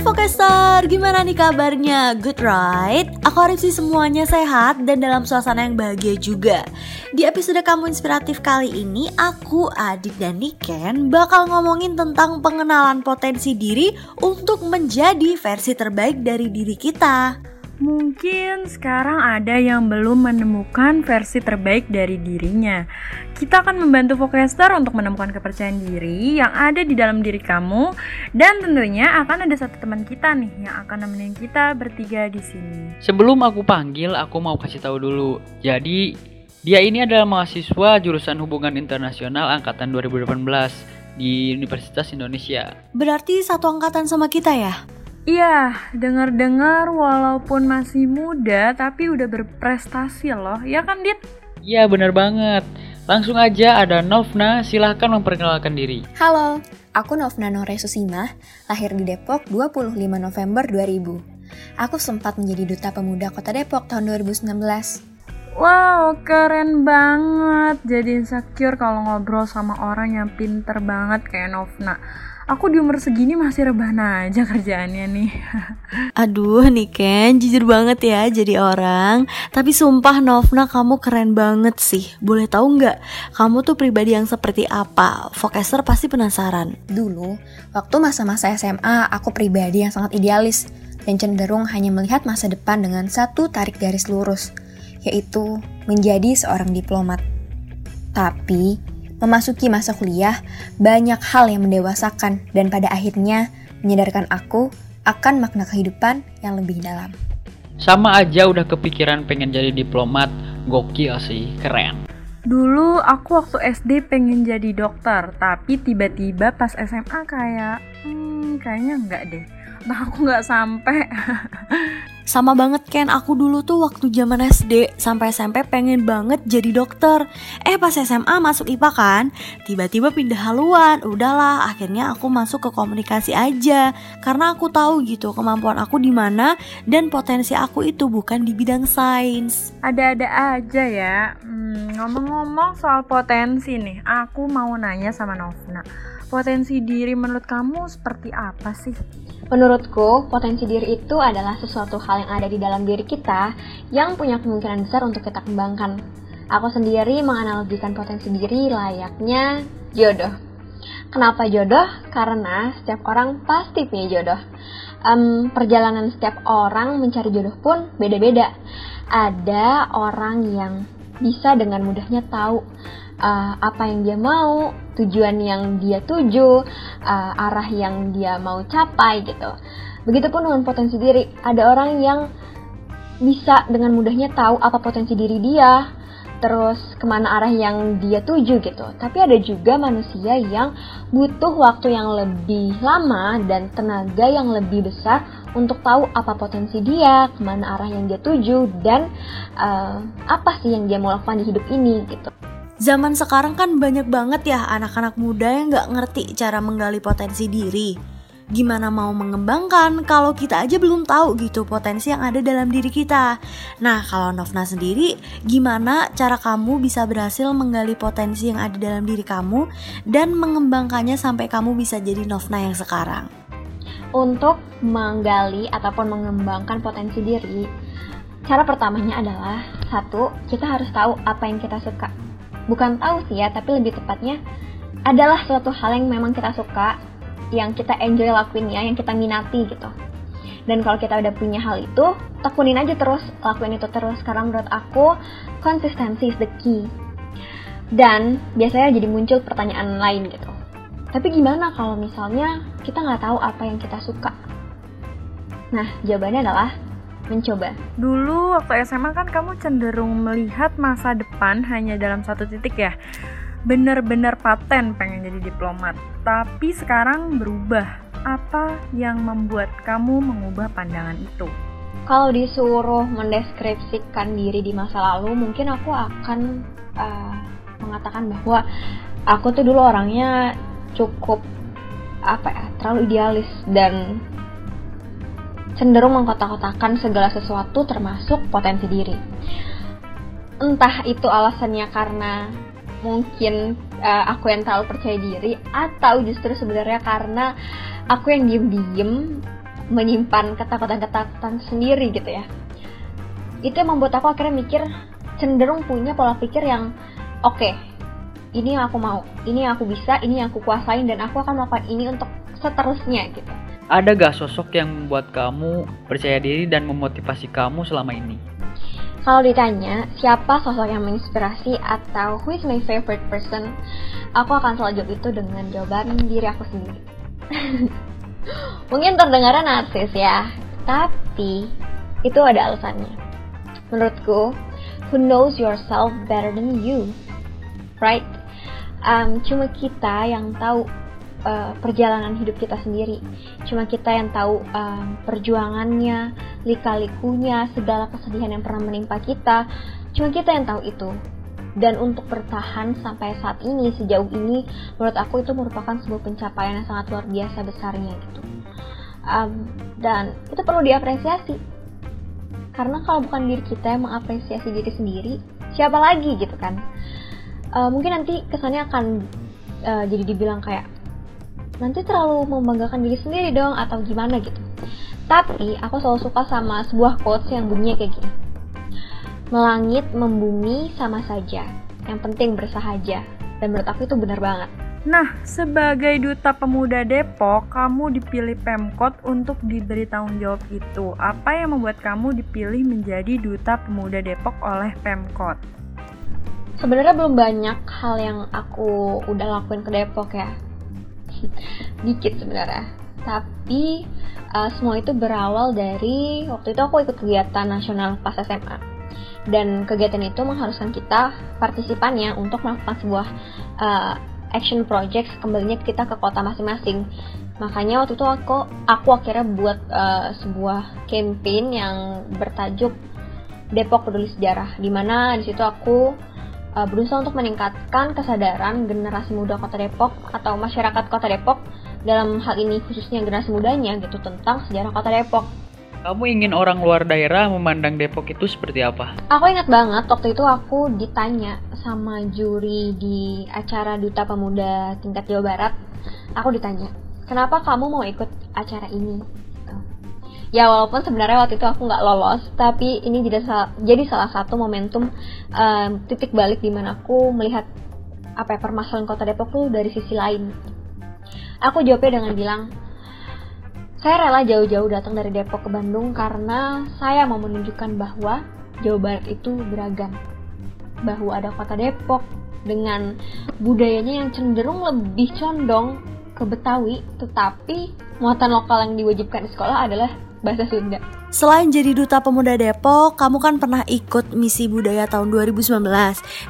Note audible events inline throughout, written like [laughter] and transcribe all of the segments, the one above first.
Hai gimana nih kabarnya? Good right? Aku harap sih semuanya sehat dan dalam suasana yang bahagia juga Di episode Kamu Inspiratif kali ini, aku, Adit, dan Niken bakal ngomongin tentang pengenalan potensi diri untuk menjadi versi terbaik dari diri kita Mungkin sekarang ada yang belum menemukan versi terbaik dari dirinya. Kita akan membantu Vocaster untuk menemukan kepercayaan diri yang ada di dalam diri kamu dan tentunya akan ada satu teman kita nih yang akan nemenin kita bertiga di sini. Sebelum aku panggil, aku mau kasih tahu dulu. Jadi, dia ini adalah mahasiswa jurusan Hubungan Internasional angkatan 2018 di Universitas Indonesia. Berarti satu angkatan sama kita ya? Iya, dengar-dengar walaupun masih muda tapi udah berprestasi loh, ya kan Dit? Iya bener banget. Langsung aja ada Novna, silahkan memperkenalkan diri. Halo, aku Novna Nore Susima, lahir di Depok 25 November 2000. Aku sempat menjadi Duta Pemuda Kota Depok tahun 2019. Wow, keren banget. Jadi insecure kalau ngobrol sama orang yang pinter banget kayak Novna aku di umur segini masih rebahan aja kerjaannya nih. [laughs] Aduh nih Ken, jujur banget ya jadi orang. Tapi sumpah Novna kamu keren banget sih. Boleh tahu nggak kamu tuh pribadi yang seperti apa? Vocaster pasti penasaran. Dulu, waktu masa-masa SMA, aku pribadi yang sangat idealis dan cenderung hanya melihat masa depan dengan satu tarik garis lurus, yaitu menjadi seorang diplomat. Tapi, Memasuki masa kuliah, banyak hal yang mendewasakan dan pada akhirnya menyadarkan aku akan makna kehidupan yang lebih dalam. Sama aja udah kepikiran pengen jadi diplomat, gokil sih, keren. Dulu aku waktu SD pengen jadi dokter, tapi tiba-tiba pas SMA kayak, hmm, kayaknya enggak deh. Nah aku nggak sampai. [laughs] Sama banget Ken, aku dulu tuh waktu zaman SD sampai SMP pengen banget jadi dokter. Eh pas SMA masuk IPA kan, tiba-tiba pindah haluan. Udahlah, akhirnya aku masuk ke komunikasi aja karena aku tahu gitu kemampuan aku di mana dan potensi aku itu bukan di bidang sains. Ada-ada aja ya. Hmm, ngomong-ngomong soal potensi nih, aku mau nanya sama Novna. Potensi diri menurut kamu seperti apa sih? Menurutku, potensi diri itu adalah sesuatu hal yang ada di dalam diri kita yang punya kemungkinan besar untuk kita kembangkan. Aku sendiri menganalogikan potensi diri layaknya jodoh. Kenapa jodoh? Karena setiap orang pasti punya jodoh. Um, perjalanan setiap orang mencari jodoh pun beda-beda. Ada orang yang bisa dengan mudahnya tahu uh, apa yang dia mau, tujuan yang dia tuju, uh, arah yang dia mau capai gitu. Begitupun dengan potensi diri. Ada orang yang bisa dengan mudahnya tahu apa potensi diri dia, terus ke mana arah yang dia tuju gitu. Tapi ada juga manusia yang butuh waktu yang lebih lama dan tenaga yang lebih besar untuk tahu apa potensi dia, ke mana arah yang dia tuju, dan uh, apa sih yang dia mau lakukan di hidup ini gitu. Zaman sekarang kan banyak banget ya anak-anak muda yang gak ngerti cara menggali potensi diri. Gimana mau mengembangkan kalau kita aja belum tahu gitu potensi yang ada dalam diri kita. Nah, kalau Novna sendiri, gimana cara kamu bisa berhasil menggali potensi yang ada dalam diri kamu dan mengembangkannya sampai kamu bisa jadi Novna yang sekarang? Untuk menggali ataupun mengembangkan potensi diri, cara pertamanya adalah satu, kita harus tahu apa yang kita suka bukan tahu sih ya, tapi lebih tepatnya adalah suatu hal yang memang kita suka, yang kita enjoy lakuin ya, yang kita minati gitu. Dan kalau kita udah punya hal itu, tekunin aja terus, lakuin itu terus. Karena menurut aku, konsistensi is the key. Dan biasanya jadi muncul pertanyaan lain gitu. Tapi gimana kalau misalnya kita nggak tahu apa yang kita suka? Nah, jawabannya adalah mencoba? Dulu waktu SMA kan kamu cenderung melihat masa depan hanya dalam satu titik ya. Bener-bener paten pengen jadi diplomat. Tapi sekarang berubah. Apa yang membuat kamu mengubah pandangan itu? Kalau disuruh mendeskripsikan diri di masa lalu, mungkin aku akan uh, mengatakan bahwa aku tuh dulu orangnya cukup apa ya terlalu idealis dan cenderung mengkotak-kotakan segala sesuatu termasuk potensi diri. Entah itu alasannya karena mungkin uh, aku yang terlalu percaya diri atau justru sebenarnya karena aku yang diem-diem menyimpan ketakutan-ketakutan sendiri gitu ya itu yang membuat aku akhirnya mikir cenderung punya pola pikir yang oke okay, ini yang aku mau ini yang aku bisa ini yang aku kuasain dan aku akan melakukan ini untuk seterusnya gitu ada gak sosok yang membuat kamu percaya diri dan memotivasi kamu selama ini? Kalau ditanya siapa sosok yang menginspirasi atau who is my favorite person, aku akan selalu jawab itu dengan jawaban diri aku sendiri. [laughs] Mungkin terdengarnya narsis ya, tapi itu ada alasannya. Menurutku, who knows yourself better than you, right? Um, cuma kita yang tahu uh, perjalanan hidup kita sendiri. Cuma kita yang tahu um, perjuangannya, lika-likunya, segala kesedihan yang pernah menimpa kita. Cuma kita yang tahu itu. Dan untuk bertahan sampai saat ini, sejauh ini, menurut aku itu merupakan sebuah pencapaian yang sangat luar biasa besarnya gitu. Um, dan itu perlu diapresiasi. Karena kalau bukan diri kita yang mengapresiasi diri sendiri, siapa lagi gitu kan? Uh, mungkin nanti kesannya akan uh, jadi dibilang kayak nanti terlalu membanggakan diri sendiri dong atau gimana gitu. Tapi aku selalu suka sama sebuah quotes yang bunyinya kayak gini. Melangit, membumi sama saja. Yang penting bersahaja. Dan menurut aku itu benar banget. Nah, sebagai duta pemuda Depok, kamu dipilih Pemkot untuk diberi tanggung jawab itu. Apa yang membuat kamu dipilih menjadi duta pemuda Depok oleh Pemkot? Sebenarnya belum banyak hal yang aku udah lakuin ke Depok ya [laughs] dikit sebenarnya. Tapi uh, semua itu berawal dari waktu itu aku ikut kegiatan nasional pas SMA dan kegiatan itu mengharuskan kita partisipannya untuk melakukan sebuah uh, action project kembalinya kita ke kota masing-masing. Makanya waktu itu aku aku akhirnya buat uh, sebuah campaign yang bertajuk Depok Peduli Sejarah di mana di situ aku uh, berusaha untuk meningkatkan kesadaran generasi muda Kota Depok atau masyarakat Kota Depok dalam hal ini khususnya generasi mudanya gitu tentang sejarah Kota Depok. Kamu ingin orang luar daerah memandang Depok itu seperti apa? Aku ingat banget waktu itu aku ditanya sama juri di acara Duta Pemuda tingkat Jawa Barat. Aku ditanya, kenapa kamu mau ikut acara ini? Ya walaupun sebenarnya waktu itu aku nggak lolos tapi ini jadi salah, jadi salah satu momentum um, titik balik di mana aku melihat apa ya permasalahan kota Depok tuh dari sisi lain. Aku jawabnya dengan bilang saya rela jauh-jauh datang dari Depok ke Bandung karena saya mau menunjukkan bahwa Jawa Barat itu beragam. Bahwa ada kota Depok dengan budayanya yang cenderung lebih condong ke Betawi tetapi muatan lokal yang diwajibkan di sekolah adalah bahasa Sunda. Selain jadi duta pemuda Depok, kamu kan pernah ikut misi budaya tahun 2019.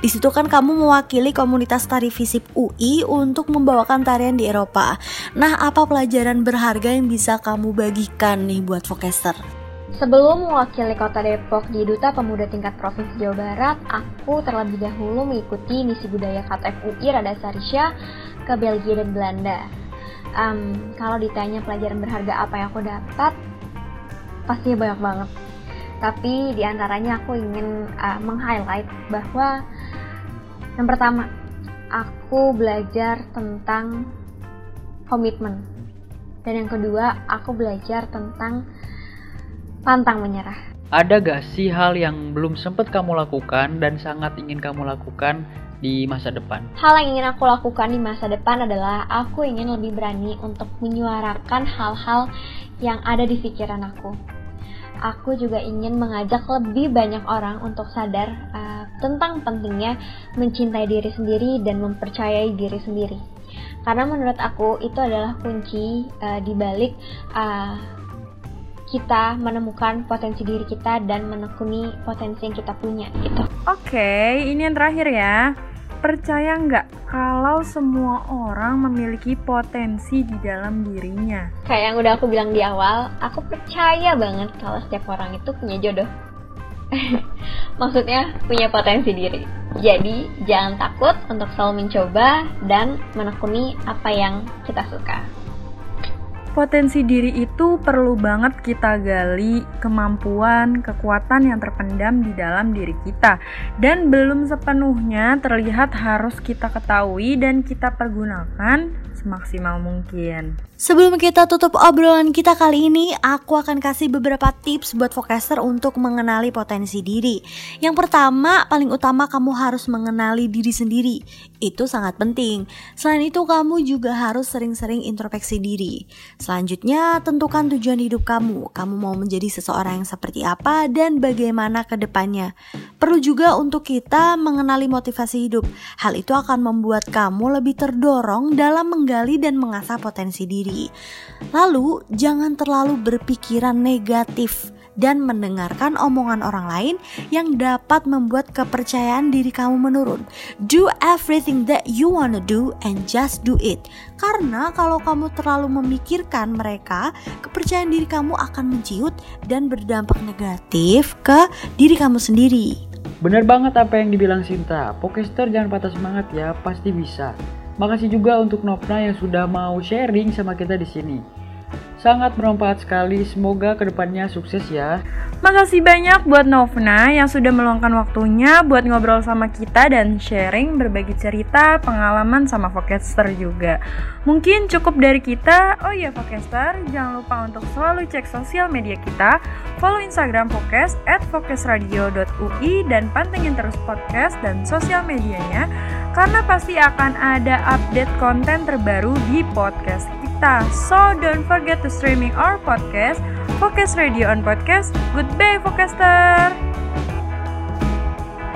Di situ kan kamu mewakili komunitas tari Visip UI untuk membawakan tarian di Eropa. Nah, apa pelajaran berharga yang bisa kamu bagikan nih buat Vokester? Sebelum mewakili kota Depok di Duta Pemuda Tingkat Provinsi Jawa Barat, aku terlebih dahulu mengikuti misi budaya KTF UI Rada Sarisya ke Belgia dan Belanda. Um, kalau ditanya pelajaran berharga apa yang aku dapat, pastinya banyak banget. Tapi di antaranya aku ingin uh, meng-highlight bahwa yang pertama aku belajar tentang komitmen. Dan yang kedua aku belajar tentang pantang menyerah. Ada gak sih hal yang belum sempat kamu lakukan dan sangat ingin kamu lakukan di masa depan? Hal yang ingin aku lakukan di masa depan adalah aku ingin lebih berani untuk menyuarakan hal-hal yang ada di pikiran aku aku juga ingin mengajak lebih banyak orang untuk sadar uh, tentang pentingnya mencintai diri sendiri dan mempercayai diri sendiri. Karena menurut aku itu adalah kunci uh, di balik uh, kita menemukan potensi diri kita dan menekuni potensi yang kita punya gitu. Oke, okay, ini yang terakhir ya. Percaya nggak kalau semua orang memiliki potensi di dalam dirinya? Kayak yang udah aku bilang di awal, aku percaya banget kalau setiap orang itu punya jodoh. [laughs] Maksudnya punya potensi diri. Jadi jangan takut untuk selalu mencoba dan menekuni apa yang kita suka. Potensi diri itu perlu banget kita gali kemampuan, kekuatan yang terpendam di dalam diri kita. Dan belum sepenuhnya terlihat harus kita ketahui dan kita pergunakan semaksimal mungkin. Sebelum kita tutup obrolan kita kali ini, aku akan kasih beberapa tips buat forecaster untuk mengenali potensi diri. Yang pertama, paling utama kamu harus mengenali diri sendiri. Itu sangat penting. Selain itu, kamu juga harus sering-sering introspeksi diri. Selanjutnya, tentukan tujuan hidup kamu. Kamu mau menjadi seseorang yang seperti apa dan bagaimana ke depannya. Perlu juga untuk kita mengenali motivasi hidup. Hal itu akan membuat kamu lebih terdorong dalam menggali dan mengasah potensi diri. Lalu, jangan terlalu berpikiran negatif dan mendengarkan omongan orang lain yang dapat membuat kepercayaan diri kamu menurun. Do everything that you wanna do and just do it. Karena kalau kamu terlalu memikirkan mereka, kepercayaan diri kamu akan menciut dan berdampak negatif ke diri kamu sendiri. Bener banget apa yang dibilang Sinta. Pokester jangan patah semangat ya, pasti bisa. Makasih juga untuk Novna yang sudah mau sharing sama kita di sini. Sangat bermanfaat sekali, semoga ke depannya sukses ya. Makasih banyak buat Novna yang sudah meluangkan waktunya buat ngobrol sama kita dan sharing berbagi cerita, pengalaman sama Focaster juga. Mungkin cukup dari kita. Oh iya Focaster, jangan lupa untuk selalu cek sosial media kita, follow Instagram Focus at dan pantengin terus podcast dan sosial medianya karena pasti akan ada update konten terbaru di podcast kita. So don't forget to streaming our podcast Focus Radio on Podcast. Goodbye, Focaster!